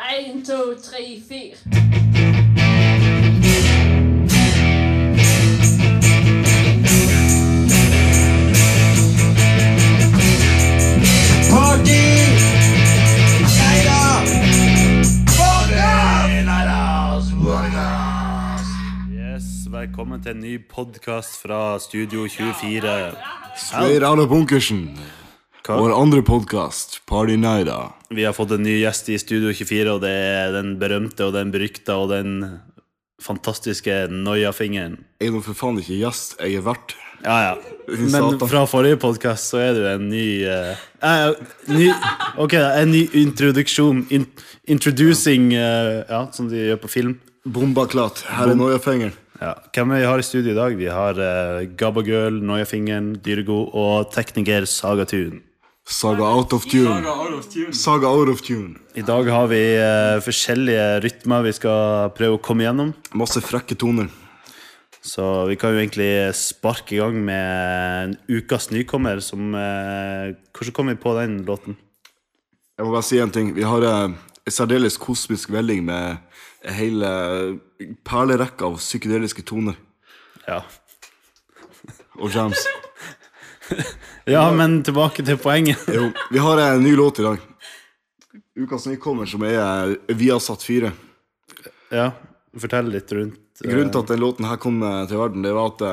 En, to, tre, fire. Party! Neida! Yes, Velkommen til en ny podkast fra Studio 24. Straight out of bunkersen. Hva? Vår andre podkast, Party Nighta. Vi har fått en ny gjest i Studio 24, og det er den berømte og den berykta og den fantastiske noiafingeren. Jeg er nå for faen ikke gjest, jeg er vert. Ja, ja. Men fra forrige podkast så er du en ny eh, ny, Ok, en ny introduksjon. In, introducing uh, Ja, som de gjør på film. Bombaklat. Her er Noiafingeren. Ja. Hvem vi har i studio i dag? Vi har uh, Gabbagirl, Noia-fingeren, Dyrego og tekniker Sagatun. Saga out of tune. Saga out of tune. I dag har vi uh, forskjellige rytmer vi skal prøve å komme gjennom. Masse frekke toner. Så vi kan jo egentlig sparke i gang med en ukas nykommer som uh, Hvordan kom vi på den låten? Jeg må bare si en ting. Vi har uh, en særdeles kosmisk velling med en hel perlerekke av psykedeliske toner Ja. og jams. ja, men tilbake til poenget. Jo, vi har en ny låt i dag. Ukas nykommer, som er eh, Viasat 4. Ja, Fortell litt rundt uh... Grunnen til at den låten her kom eh, til verden, det var at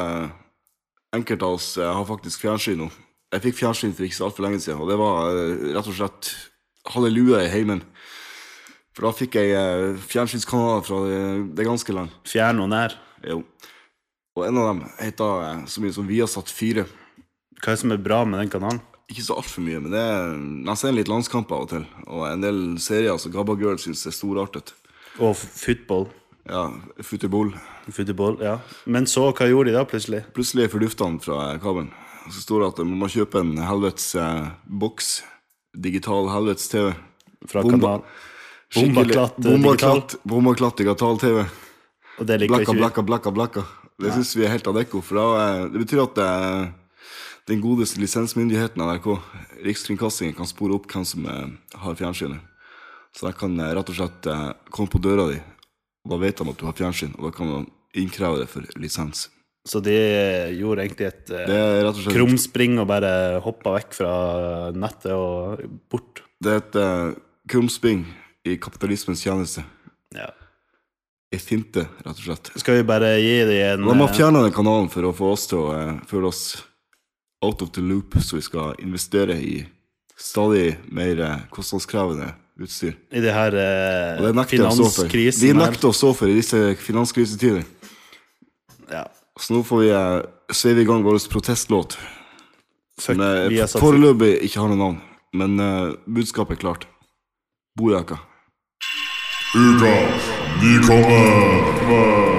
enkelte av oss har faktisk fjernsyn nå. Jeg fikk fjernsyn for ikke så altfor lenge siden, og det var rett og slett halleluja i heimen. For da fikk jeg fjernsynskanaler fra det, ganske land. Fjern og nær. Jo. Og en av dem heter så mye som Viasat 4. Hva er det som er bra med den kanalen? Ikke så altfor mye, men det er, jeg ser litt landskamp av og til. Og en del serier som Gabba Girl syns er storartet. Og football. Ja, Futterball. Football, ja. Men så, hva gjorde de da plutselig? Plutselig fordufta han fra eh, kabelen. Så står det at man må kjøpe en helvetes eh, boks. Digital helvetes-TV. Fra Bomba. kanal Bombaklatt, bomba Bombaklatt, bombaklatt digital-TV. Og det liker Blakka, ikke vi. blakka, blakka, blakka. Det syns vi er helt adekko. For da, eh, det betyr at eh, den godeste lisensmyndigheten NRK, Rikskringkastingen, kan spore opp hvem som eh, har fjernsynet. Så de kan eh, rett og slett eh, komme på døra di, og da vet de at du har fjernsyn, og da kan de innkreve det for lisens. Så de gjorde egentlig et slett krumspring og bare hoppa vekk fra nettet og bort. Det er et uh, krumspring i kapitalismens tjeneste. Ja. Ei finte, rett og slett. Skal vi bare gi dem en De har fjerna den kanalen for å få oss til å uh, føle oss out of the loop, så vi skal investere i stadig mer eh, kostnadskrevende utstyr. i det her eh, det finanskrisen her. nekter å stå for i disse finanskrisetider. Ja. Så nå får vi uh, sveive i gang vår protestlåt, som eh, foreløpig ikke har noe navn. Men eh, budskapet er klart. Bojaka. Ukas nykommer.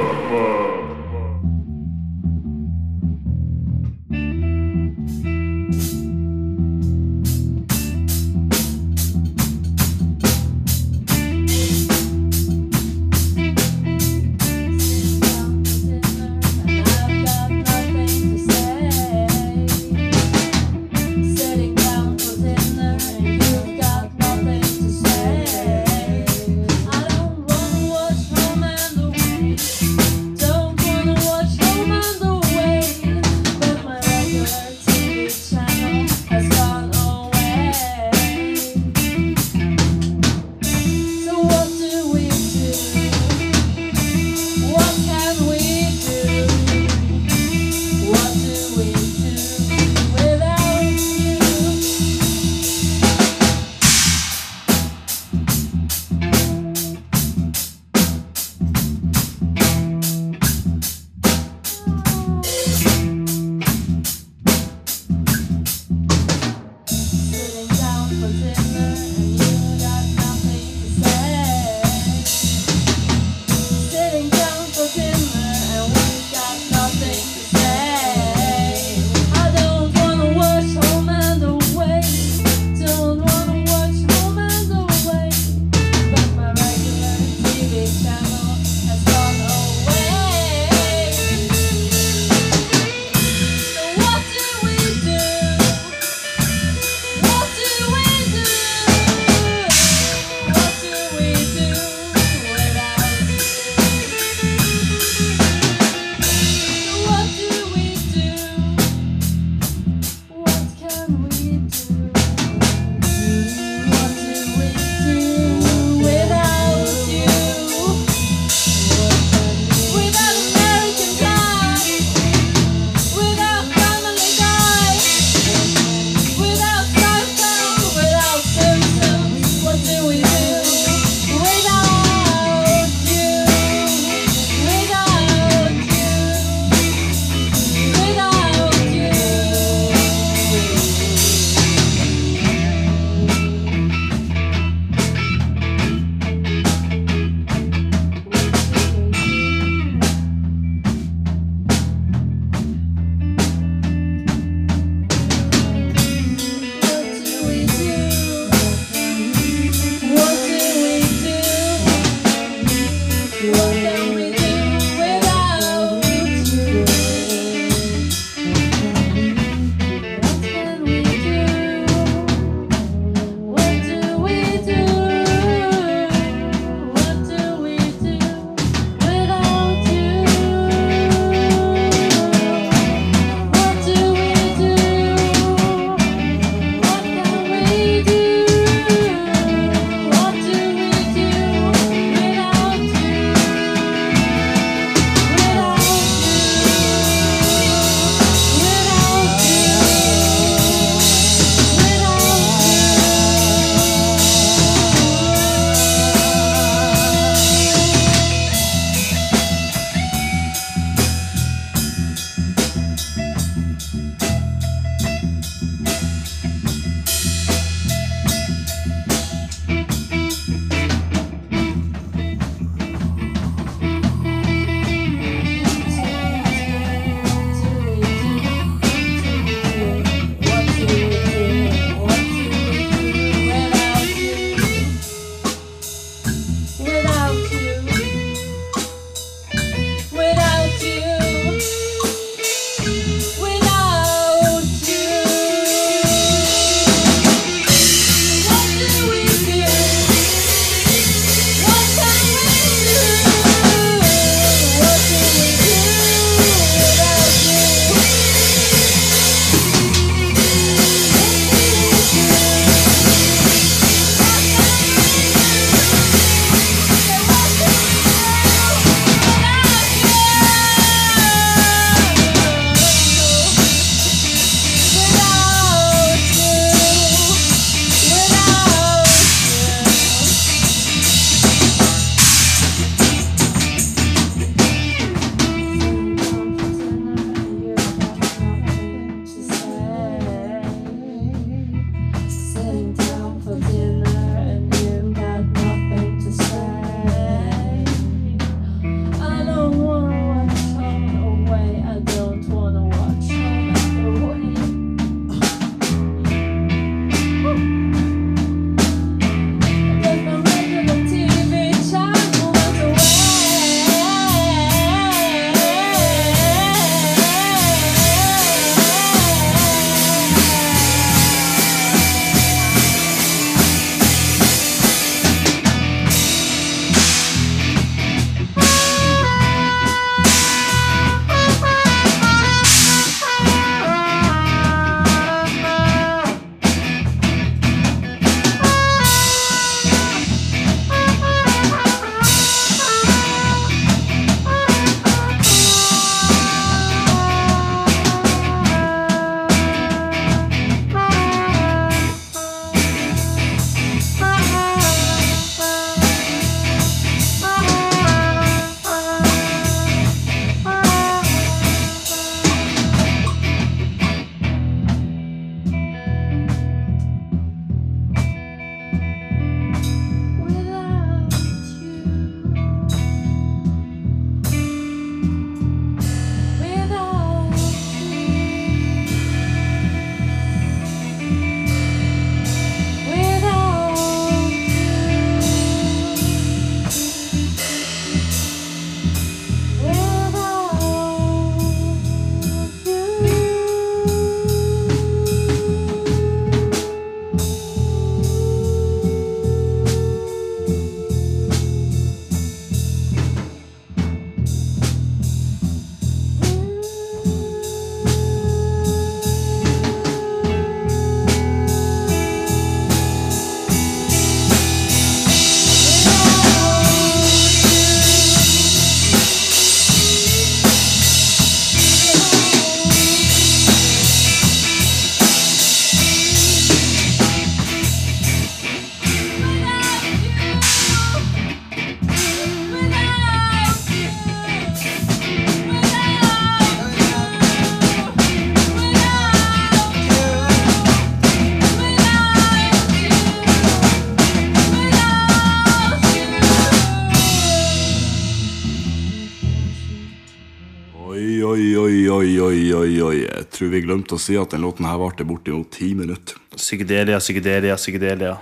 Tror vi glemte å si at den låten her varte bortimot ti minutter. Psykedelia, psykedelia, psykedelia.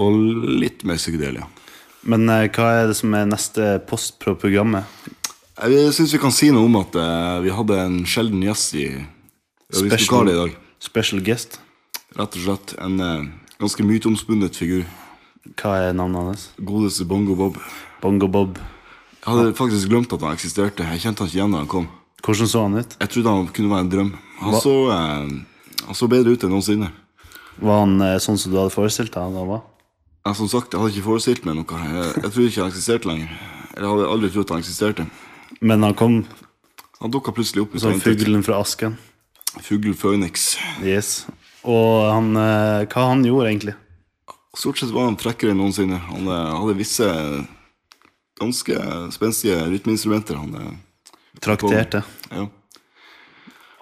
Og litt mer psykedelia. Men eh, hva er det som er neste post på programmet? Jeg syns vi kan si noe om at eh, vi hadde en sjelden gjest i øvingslokalet i dag. special guest. Rett og slett en eh, ganske myteomspunnet figur. Hva er navnet hans? Godeste Bongo Bob. Bongo Bob. Jeg hadde faktisk glemt at han eksisterte. Jeg kjente han ikke igjen da han kom. Hvordan så han ut? Jeg trodde han kunne være en drøm. Han, så, eh, han så bedre ut enn noensinne. Var han eh, sånn som du hadde forestilt deg han var? Jeg, som sagt, jeg hadde ikke forestilt meg noe. Jeg, jeg trodde ikke han eksisterte lenger. Jeg hadde aldri trodd han eksisterte. Men han kom Han dukka plutselig opp. som fuglen fra asken. Fugl Phoenix. Yes. Og han, eh, hva han gjorde egentlig? Stort sett var han frekkere enn noensinne. Han eh, hadde visse ganske spenstige rytmeinstrumenter. Han, eh, Trakterte. ja.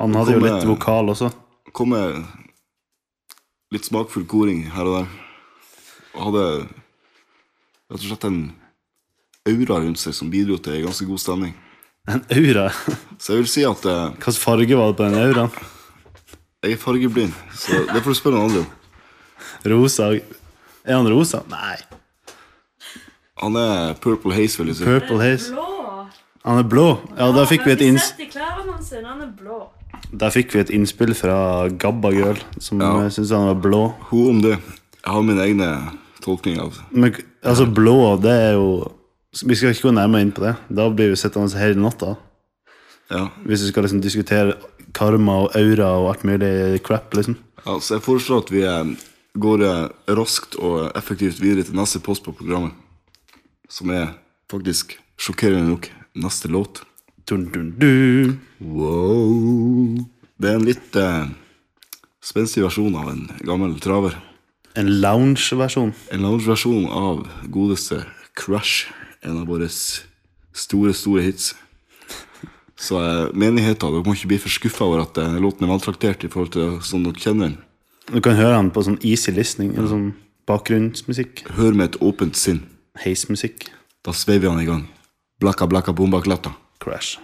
Han hadde jo litt vokal også. kom med litt smakfull koring her og der. Og hadde rett og slett en aura rundt seg som bidro til en ganske god stemning. En aura. Så jeg vil si at eh, Hvilken farge var det på den auraen? jeg er fargeblind, så det får du spørre noen andre om. Rosa. Er han rosa? Nei. Han er Purple Haze, vil jeg si. Purple haze. Han er blå. Ja, da fikk vi et, inns er der fikk vi et innspill fra Gabba Girl, som Ja. ja. syntes han var blå. Hun om det. Jeg har min egne tolkning av Men altså, blå, det er jo Vi skal ikke gå nærmere inn på det. Da blir vi sittende hele natta. Ja. Hvis vi skal liksom diskutere karma og aura og alt mulig crap, liksom. ja, så jeg foreslår at vi eh, går eh, raskt og effektivt videre til neste post på programmet. Som er faktisk sjokkerende nok neste låt. Dun, dun, dun. Wow. Det er en litt eh, spenstig versjon av en gammel traver. En lounge-versjon. En lounge-versjon av godeste Crush. En av våre store, store hits. Så eh, menigheten, dere må ikke bli for skuffa over at eh, låten er maltraktert i forhold til sånn dere kjenner den. Du kan høre den på sånn easy listening, eller sånn bakgrunnsmusikk. Hør med et åpent sinn. Heismusikk. Da sveiver han i gang. Blakka, blakka, bomba, klatta. Crash.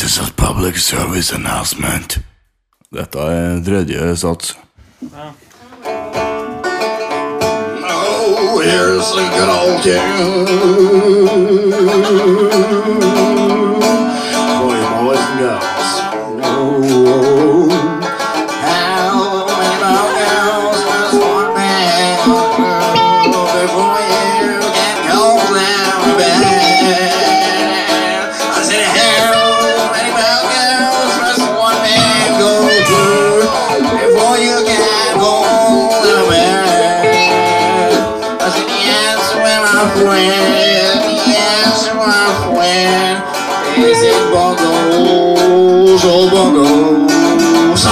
This is a public service announcement. Dette er tredje sats. Oh, here's a good old tune friend, yes, my friend, is it bongos, oh bongos.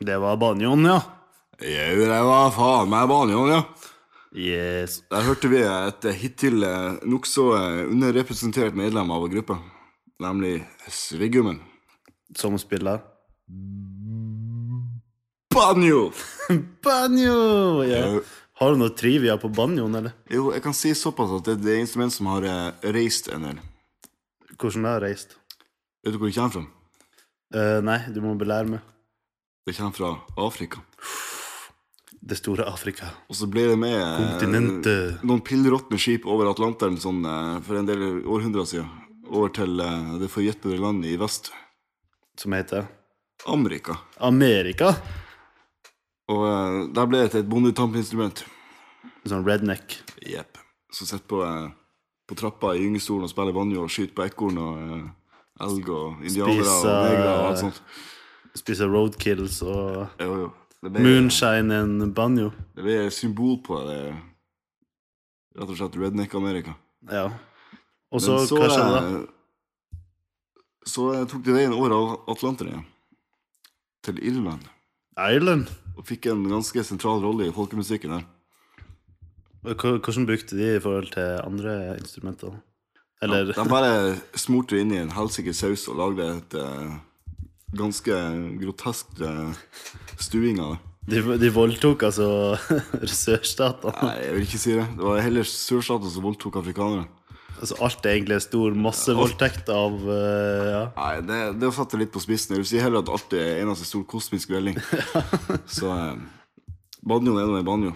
Det var banjoen, ja. Jau, det var faen meg banjoen, ja. Yes. Der hørte vi et hittil nokså underrepresentert medlem av gruppa, nemlig Sviggummen. Som spiller. Banjo! Banjo! Ja. Har du noe trivia på banjoen, eller? Jo, jeg kan si såpass at det er det instrument som har eh, reist en del. Hvordan det har reist? Vet du hvor det kommer fra? Eh, nei, du må belære meg. Det kommer fra Afrika. Det store Afrika. Og så ble det med eh, Kontinentet. noen pillråtne skip over Atlanteren sånn, eh, for en del århundrer siden. Over til eh, det forjettede landet i vest. Som heter Amerika. Amerika. Og uh, der ble det til et bondetampinstrument. Sånn redneck. Jepp. Som sitter på, uh, på trappa i gyngestolen og spiller banjo og skyter på ekorn og uh, elg og indianere Spiser- og negre og alt sånt. Spiser roadkills og Jo, jo. Ble, moonshine en banjo. det ble et symbol på det. Rett og slett Redneck-Amerika. Ja. Og så, så, hva skjedde da? Så tok de veien over Atlanteren igjen. Til Irland. Ireland? Og fikk en ganske sentral rolle i folkemusikken der. Hvordan brukte de i forhold til andre instrumenter? Eller De bare smurte inn i en helsike saus og lagde et uh, ganske groteskt uh, stuing av det. De, de voldtok altså sørstatene. Nei, jeg vil ikke si det. Det var heller sørstatene som voldtok afrikanere. Altså, alt er egentlig en stor massevoldtekt av uh, ja. Nei, det, det å det litt på spissen. Jeg vil si heller at alt er eneste stor kosmisk velling. Så eh, banjoen er nå en banjo.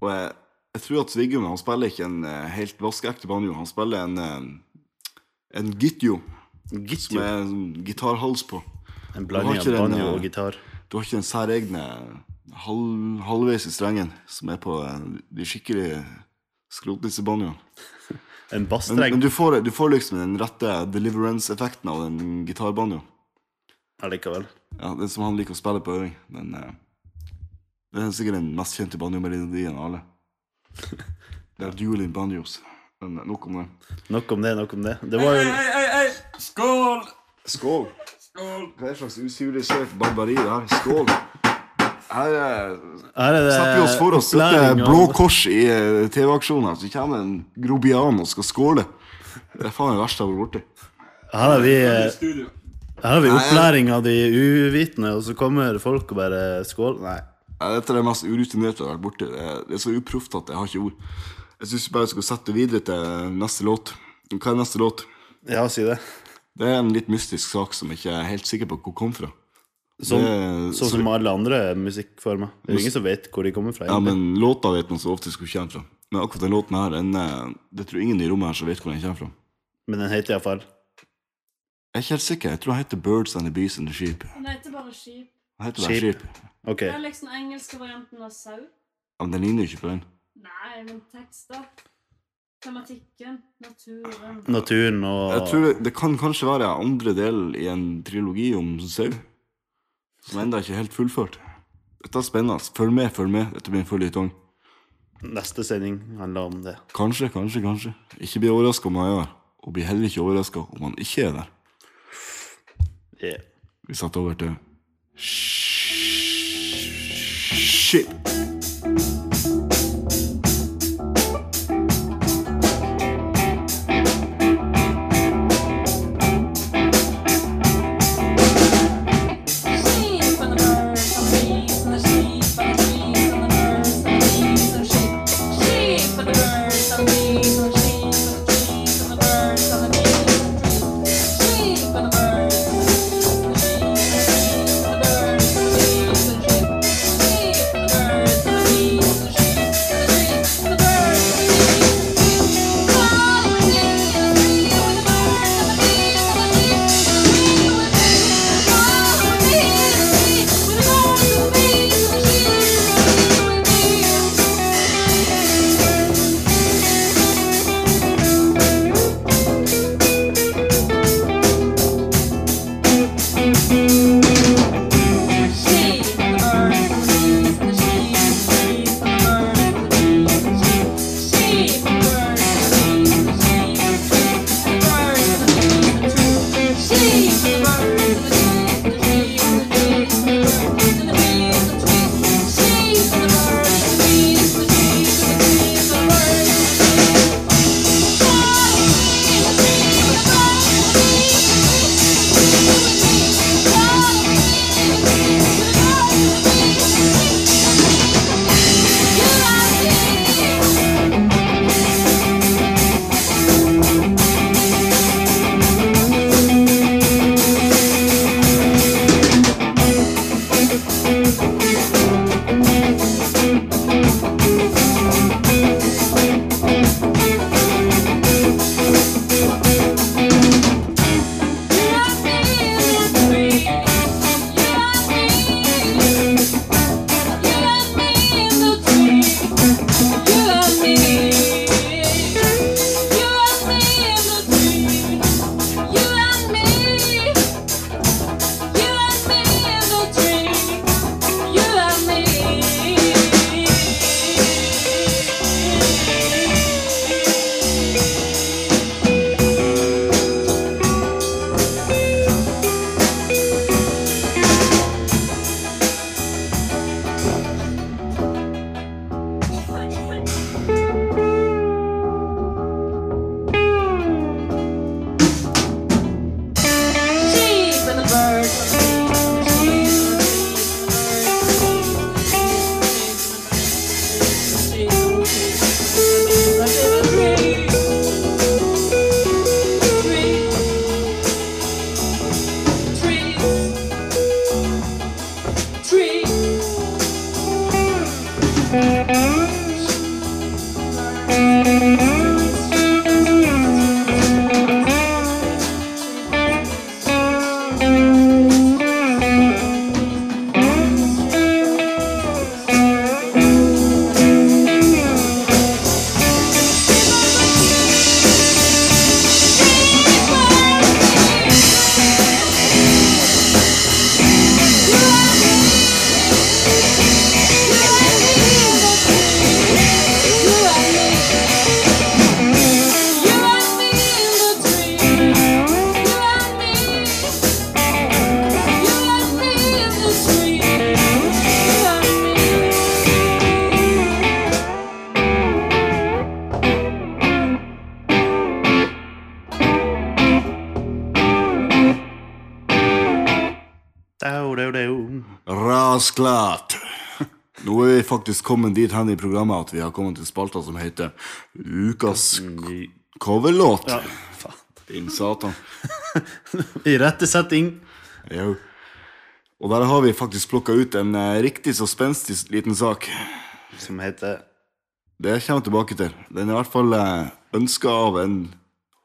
Og jeg, jeg tror at Sviggum, han spiller ikke en eh, helt vaskeekte banjo. Han spiller en, eh, en gitjo, som er en gitarhals på. En blanding av banjo og gitar. Du har ikke den særegne halv, halvveis i strengen som er på de skikkelig skrotnissebanjoene. En Men, basstreng men du, får, du får liksom den rette deliverance-effekten av den gitarbanjoen. allikevel. Ja, den som han liker å spille på øving. Den, eh, det er sikkert den mest kjente banjomelodien av alle. Det er dueling banjos. Men eh, nok om det. Nok om det, nok om det. Det var jo Skål! Skål! Hva er slags usivilisert barbari det her? Skål! Her eh, Her er det setter vi oss for oss dette Blå Kors i eh, TV-aksjonen så kommer en grobian og skal skåle. Det er faen det verste jeg har vært borti. Her har vi eh, Her har vi opplæring av de uvitende, og så kommer folk og bare skåler. Nei. Ja, dette er det mest urutinerte jeg har vært borti. Det, er- det er så uproft at jeg har ikke ord. Jeg syns bare jeg skal sette videre til neste låt. Hva er neste låt? Ja, si det. Det er en litt mystisk sak som jeg ikke er helt sikker på hvor kom fra. Sånn, Det- sånn som alle andre musikkformer. Det er jo ingen som vet hvor de kommer fra. Ja, men låta vet man så ofte hvor kommer fra. Men akkurat den låten her, den, eh, det tror ingen i rommet her som vet hvor den kommer fra. men den heter iallfall Jeg er ikke helt sikker. Jeg tror den heter Birds and the Bees and the Sheep. Den heter bare Sheep. Den heter bare Sheep. Det er liksom den engelske varianten av sau. Ja, men den ligner jo ikke på den. Nei, men tekster. Tematikken. Naturen. Naturen og Jeg tror det, det kan kanskje være andre del i en trilogi om sau. Som ennå ikke er helt fullført. Dette er spennende. Følg med, følg med. Dette blir en føljetong. neste sending handler om det. Kanskje, kanskje, kanskje. Ikke bli overraska om han er der. Og bli heller ikke overraska om han ikke er der. Yeah. Vi satte over til Shit. Rasklart! Nå er vi faktisk kommet dit hen i programmet at vi har kommet til spalta som heter Ukas coverlåt. Ja. Din satan. Irettesetting. Jo. Og der har vi faktisk plukka ut en eh, riktig så spenstig liten sak. Som heter Det kommer jeg tilbake til. Den er i hvert fall eh, ønska av en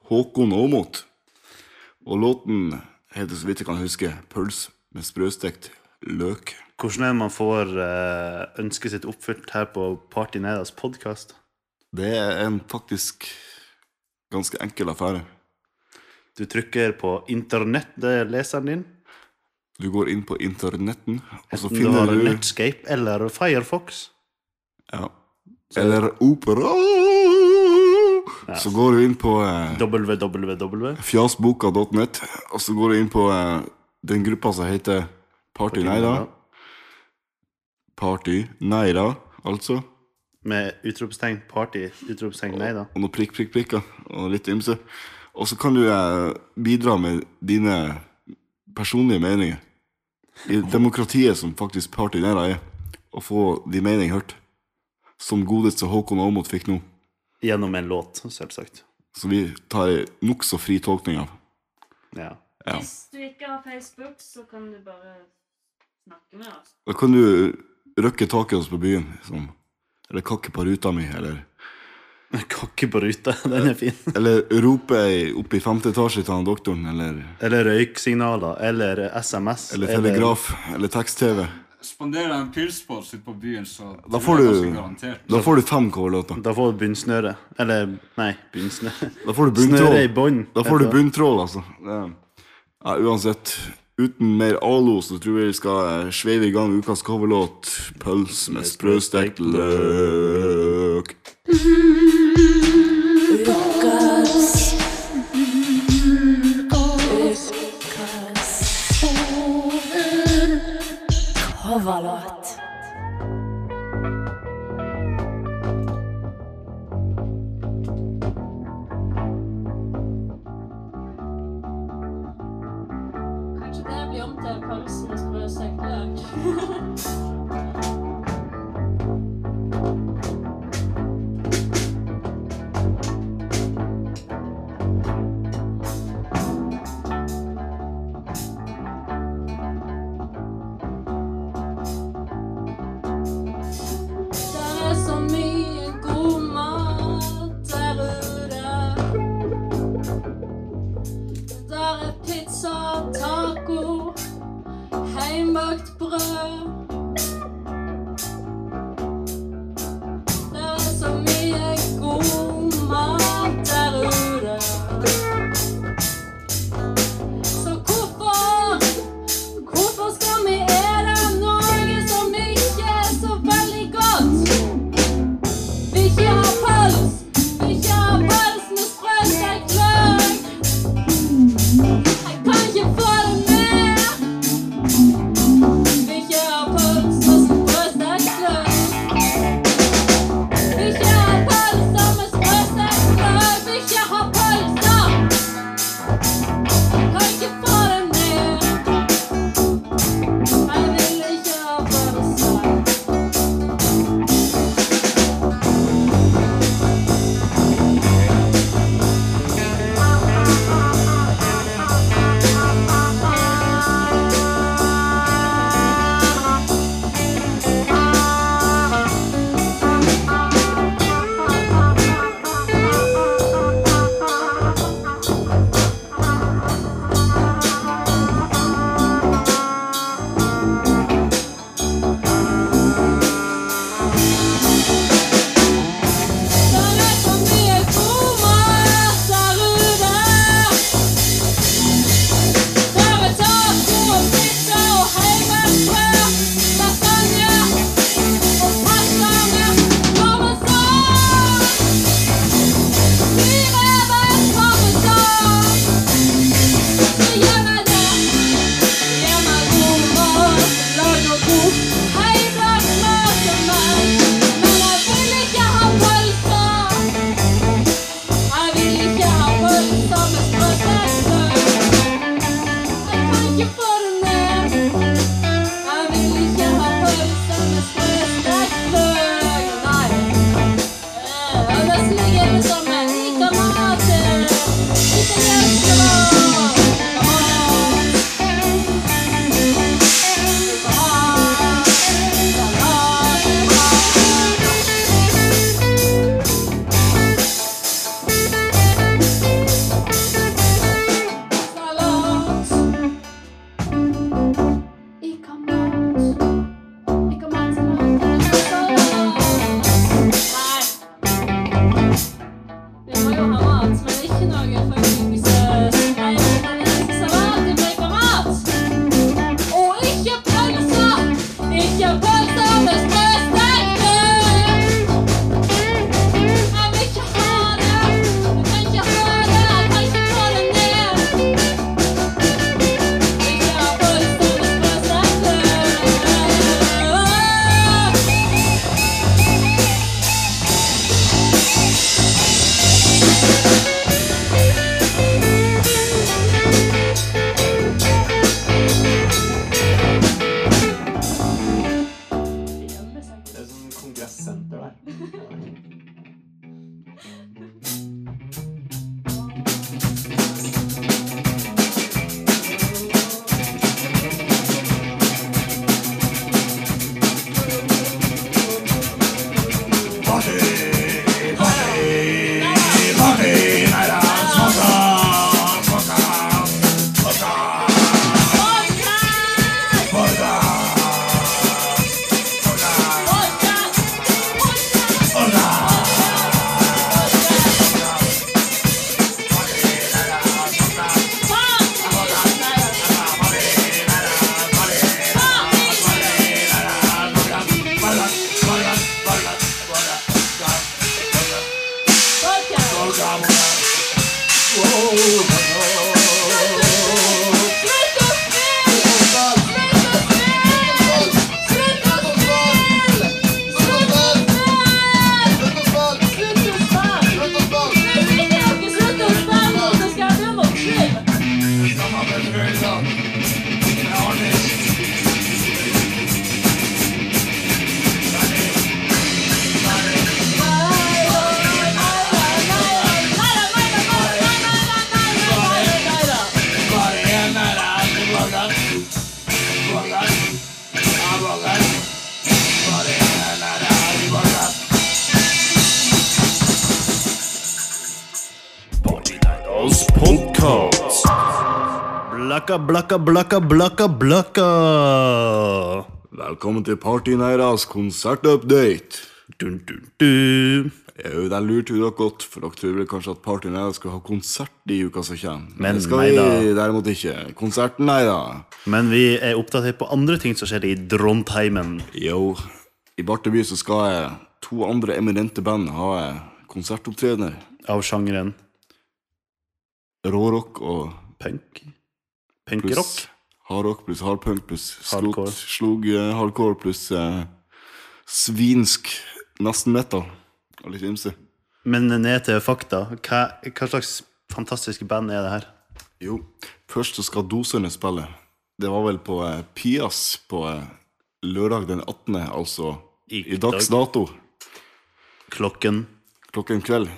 Håkon Aamodt. Og låten heter, så vidt jeg kan huske, 'Pøls med sprøstekt løk'. Hvordan er det man får eh, ønsket sitt oppfylt her på Party Nedas podkast? Det er en faktisk ganske enkel affære. Du trykker på internettleseren din. Du går inn på internetten, og så Enten du finner har Netscape eller Firefox. ja. Eller Opera. Så går du inn på eh, www. fjasboka.nett, og så går du inn på eh, den gruppa som heter Party Neida. Party Neida, altså. Med utropstegn party, utropstegn nei da. Og noen prikk, prikk, prikker, og litt ymse. Og så kan du eh, bidra med dine personlige meninger. I demokratiet som faktisk Party Neida er. Og få din mening hørt. Som godeste Håkon Aamodt fikk nå. Gjennom en låt, selvsagt. Som vi tar nokså fri tolkning av. Ja. Ja. Hvis du ikke har Facebook, så kan du bare snakke med oss. Da kan du røkke taket oss på byen. Liksom. Eller kakke på ruta mi, eller, Kakke på ruta, den er fin. eller rope i- opp i femte etasje til han doktoren, eller, Eller røyksignaler, eller SMS. eller telegraf, eller tekst-TV. Spanderer en pils på oss ute på byen, så Da får du-. Da får du fem coverlåter. Da får du bunnsnøre. Eller, nei, bunnsnøre. Da får du Snøre i bånd. Da får du bunntrål, det. bunntråd, altså. Det, ja, uansett. Uten mer alo, så tror jeg vi skal eh, sveive i gang ukas coverlåt. Pøls med sprøstekt løk. Coverlåt. うわ。Blakka, blakka, blakka, blakka, blakka. Velkommen til Partyneiras konsertupdate. Dun, dun, dun. Jo, det lurte dere godt, for dere tror vel kanskje at Partyneira skal ha konsert i uka som kommer. Men det skal nei vi derimot ikke. Konserten, nei da. Men vi er oppdatert på andre ting som skjer i Drontheimen. Jo, i Barteby så skal jeg to andre eminente band ha konsertopptredener. Av sjangeren Rårock og punk. Punkrock. hardrock pluss hardpunk pluss Hardcore. slog uh, hardcore pluss uh, svinsk nesten metal. Og litt ymse. Men ned til fakta. Hva, hva slags fantastiske band er det her? Jo, først så skal Doserne spille. Det var vel på eh, Pias på eh, lørdag den 18., altså I i, dags dag. dato, Klokken. klokken kveld.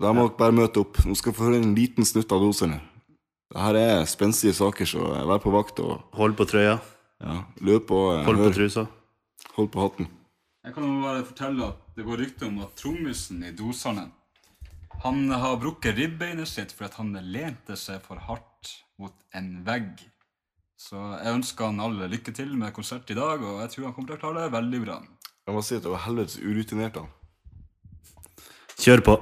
Da må dere bare møte opp. Nå skal vi få høre en liten snutt av Doserne. Det her er spenstige saker, så vær på vakt og Hold på trøya. ja, løp og eh, Hold på hør. trusa. Hold på hatten. Jeg kan jo bare fortelle at det går rykte om at trommisen i Doserne Han har brukket ribbeinet sitt fordi at han lente seg for hardt mot en vegg. Så jeg ønsker han alle lykke til med konsert i dag, og jeg tror han kommer til å klare det veldig bra. Jeg må si at det var helvetes urutinert av han. Kjør på.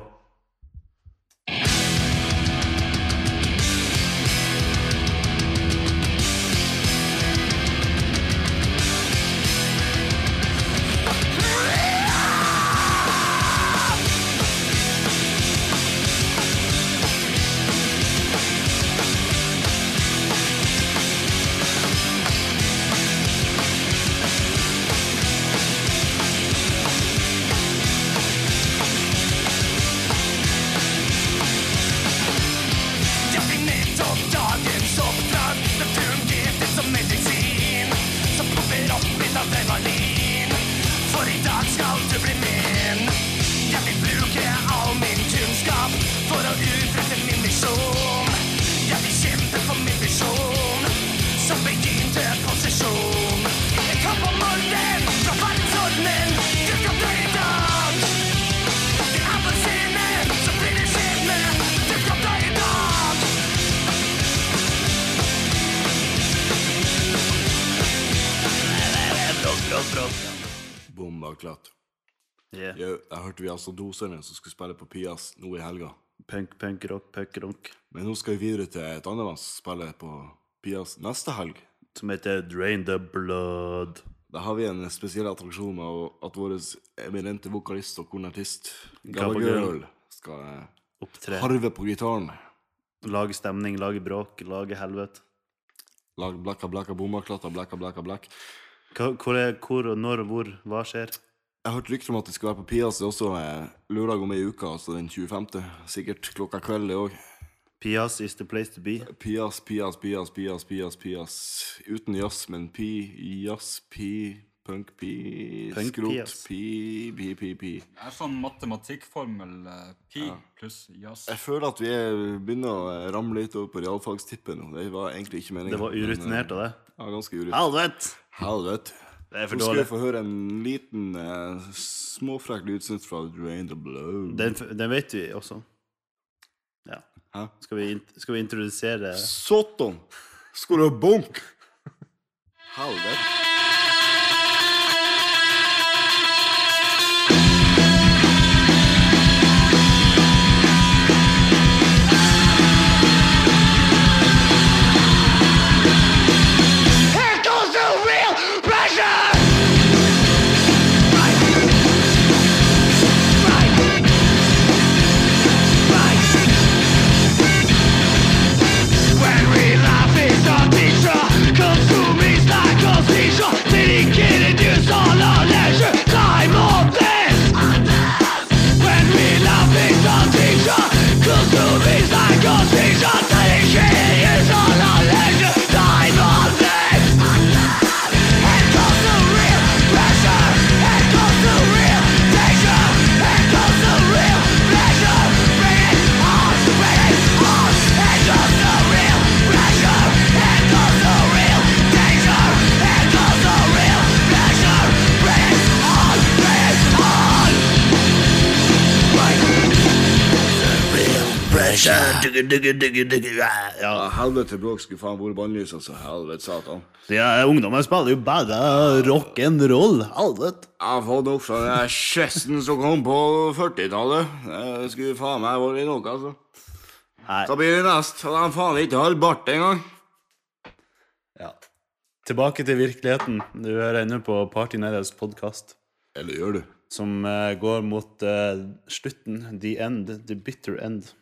Jeg og Doserne som skulle spille på Pias nå i helga. Punk, punk, rock, punk, rock. Men nå skal vi videre til et annet land som spiller på Pias neste helg. Som heter Drain the Blood. Da har vi en spesiell attraksjon med at vår eminente vokalist og kornartist Gabba Gabba Girl. Girl skal eh, Opptre. harve på gitaren. Lage stemning, lage bråk, lage helvete. Lag blakka, blakka, bomba, klatta, blakka, blakka, blakk. Hvor, er, hvor og når og hvor? Hva skjer? Jeg har hørt rykter om at det skal være på Pias det også eh, lørdag om ei uke, altså den 25. Sikkert klokka kveld, det òg. Pias is the place to be. Pias, Pias, Pias, Pias, Pias, Pias. Uten jazz, men pi, jazz, pi, punk, pi, Punk, skrot, pias. pi, pi, pi, pi. Det er sånn matematikkformel Pi pi pluss jazz. Jeg føler at vi er, begynner å eh, ramle litt over på realfagstippet nå. Det var egentlig ikke meningen. Det var urutinert av det. Ja, ganske urutinert. Helvete! Helvete. Det er for Nå skal vi få høre en liten uh, småfrekk lydsnutt fra Drain the Blow. Den, den vet vi også. Ja. Skal vi, skal vi introdusere Satan! Skal du ha bonk? Helvete. These are Ja, Ja, helvete bråk skulle faen vært bannlyst, altså. Helvete satan. ja, ungdommen spiller jo bare rock'n'roll. Helvete. Jeg har fått nok fra den skjessen som kom på 40-tallet. Det skulle faen meg vært nok, altså. Nei. Så blir det neste? Og de faen ikke har bart engang. Ja. Tilbake til virkeligheten. Du hører ennå på Party Nedas podkast, Eller gjør du? som uh, går mot uh, slutten. The end. The bitter end.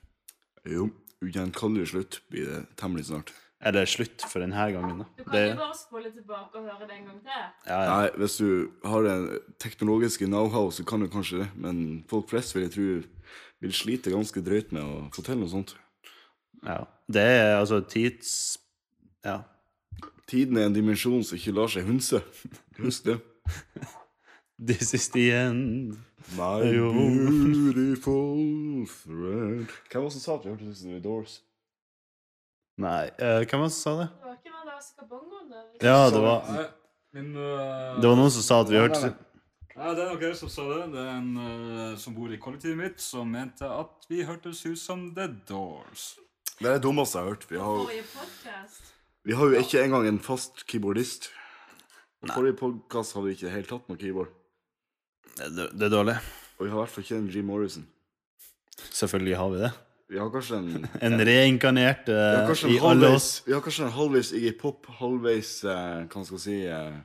Jo. Ugjenkallelig slutt blir det temmelig snart. Er det slutt for denne gangen, da. Du kan Det, jo bare spole tilbake og høre det en gang til. ja, ja. Nei, hvis du har den teknologiske know-how, så kan du kanskje det. Men folk flest vil jeg tro vil slite ganske drøyt med å få til noe sånt. ja. Det er altså tids... Ja. Tiden er en dimensjon som ikke lar seg hunse. Husk det. This is the end. My beautiful friend Hvem var det som sa at vi hørtes ut som The Doors? Nei, eh, hvem var det som sa det? Det var ikke den der skabongoen der. Ja, det var, Nei, men øh, det var noen som sa at vi hørtes Nei, Nei, det er nok jeg som sa det. Det er en uh, som bor i kollektivet mitt, som mente at vi hørtes ut som The Doors. Det er det dummeste jeg har hørt. Vi har, Forrige vi har jo ikke engang en fast keyboardist. I forrige podkast hadde vi ikke helt tatt noe keyboard. Det, det er dårlig. Og vi har i hvert fall ikke en Jim Morrison. Selvfølgelig har vi det. Vi har kanskje en En reinkarnert uh, i alle oss. vi har kanskje en halvveis Iggy Pop, halvveis uh, hva skal jeg si uh,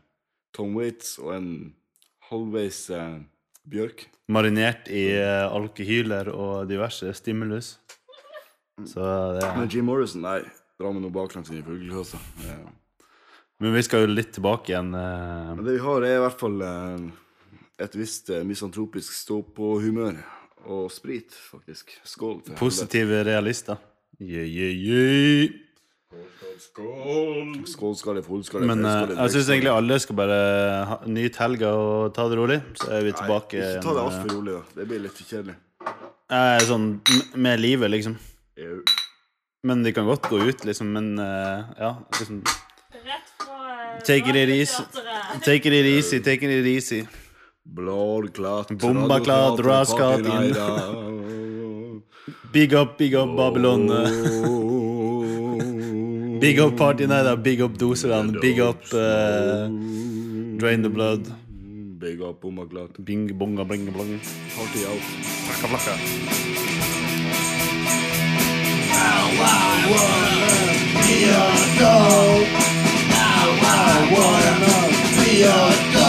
Tom Waits og en halvveis uh, Bjørk. Marinert i uh, alkyhyler og diverse stimulus. Så det Men er Jim Morrison, nei. Dra med noe baklengs inn i fuglekassa. Eh, Men vi skal jo litt tilbake igjen. Men det vi har, er i hvert fall et visst eh, misantropisk stå-på-humør. Og sprit, faktisk. Skål. for helvete. Positive realister. Yeah, yeah, yeah. Skål skal det, full skål det. Men eh, skal jeg syns egentlig alle skal bare ha, nyte helga og ta det rolig. Så er vi tilbake Nei, ikke ta det igjen, altfor rolig, da. Det blir litt kjedelig. eh, sånn med livet, liksom. Jau. Men de kan godt gå ut, liksom. Men uh, ja, liksom Rett fra eh, Take it easy. Take it easy, take it easy. Blodklart Bombaklart raskat in. big up, big up oh. Babylon. big up Party night. big up Doseland, big up uh, Drain the Blood. Big up Bombaklart. Bing bonga bling blong. Party out. Flakka flakka. Now I wanna be a dog. Now I wanna be a dog.